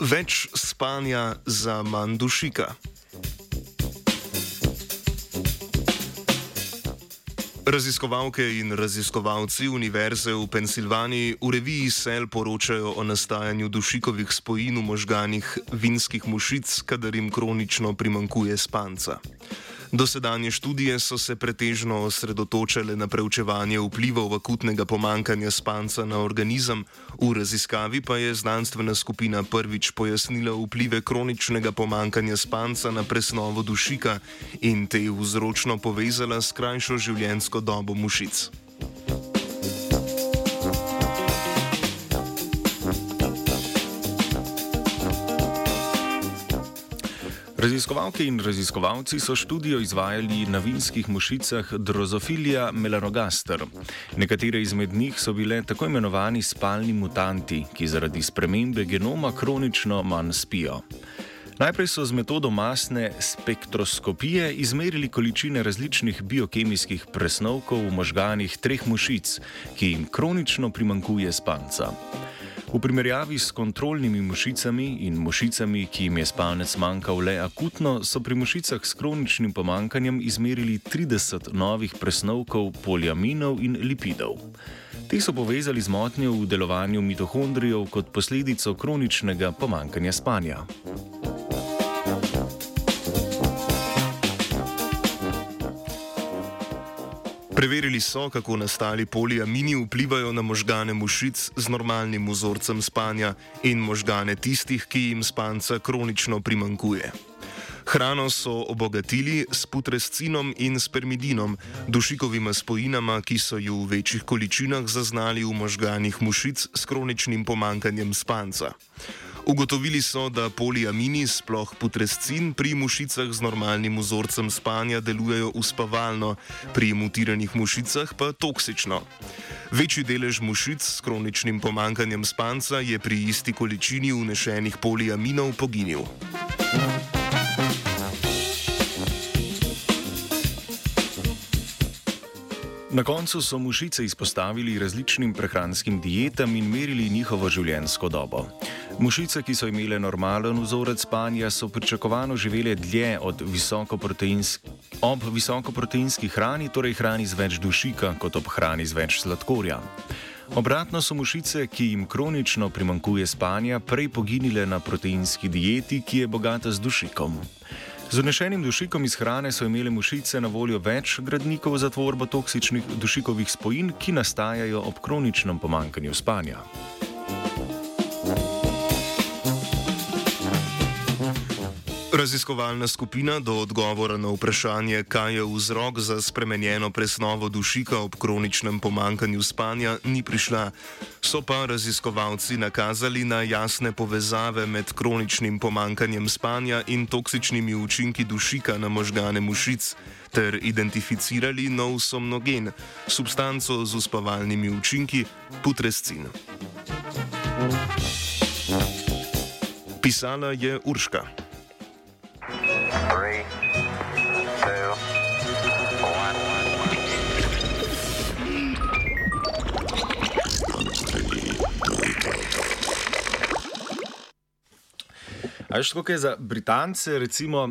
Več spanja za manj dušika. Raziskovalke in raziskovalci Univerze v Pensilvaniji v reviji Cell poročajo o nastajanju dušikovih spojin v možganih vinskih mušic, kadar jim kronično primankuje spanca. Dosedanje študije so se pretežno osredotočale na preučevanje vplivov akutnega pomankanja spanca na organizem, v raziskavi pa je znanstvena skupina prvič pojasnila vplive kroničnega pomankanja spanca na presnovo dušika in te vzročno povezala s krajšo življenjsko dobo mušic. Raziskovalke in raziskovalci so študijo izvajali na vinskih mušicah Drosophilija melanogaster. Nekatere izmed njih so bile tako imenovani spalni mutanti, ki zaradi spremembe genoma kronično manj spijo. Najprej so z metodo masne spektroskopije izmerili količine različnih biokemijskih presnovkov v možganih treh mušic, ki jim kronično primankuje spanca. V primerjavi s kontrolnimi mušicami in mušicami, ki jim je spalnec manjkal le akutno, so pri mušicah s kroničnim pomankanjem izmerili 30 novih presnovkov poliaminov in lipidov. Te so povezali z motnjo v delovanju mitohondrijev kot posledico kroničnega pomankanja spanja. Preverili so, kako nastali poliamini vplivajo na možgane mušic z normalnim vzorcem spanja in možgane tistih, ki jim spanca kronično primankuje. Hrano so obogatili s putrescinom in spermidinom, dušikovima spojinama, ki so ju v večjih količinah zaznali v možganih mušic s kroničnim pomankanjem spanca. Ugotovili so, da poliamini, sploh putrescin, pri mušicah z normalnim vzorcem spanja delujejo uspavalno, pri mutiranih mušicah pa toksično. Večji delež mušic s kroničnim pomankanjem spanca je pri isti količini vnešenih poliaminov poginil. Na koncu so mušice izpostavili različnim prehranskim dietam in merili njihovo življenjsko dobo. Mušice, ki so imele normalen vzorec spanja, so pričakovano živele dlje visokoproteinsk ob visokoproteinski hrani, torej hrani z več dušika, kot ob hrani z več sladkorja. Obratno so mušice, ki jim kronično primankuje spanja, prej poginile na proteinski dieti, ki je bogata z dušikom. Z unešenim dušikom iz hrane so imele mušice na voljo več gradnikov za tvorbo toksičnih dušikovih spojin, ki nastajajo ob kroničnem pomankanju spanja. Raziskovalna skupina do odgovora na vprašanje, kaj je vzrok za spremenjeno presnovo dušika ob kroničnem pomankanju spanja, ni prišla. So pa raziskovalci nakazali na jasne povezave med kroničnim pomankanjem spanja in toksičnimi učinki dušika na možgane mušic ter identificirali nov somnogen, substanco z uspavalnimi učinki putrescin. Pisala je Urška. Aj, tako je za Britance, recimo,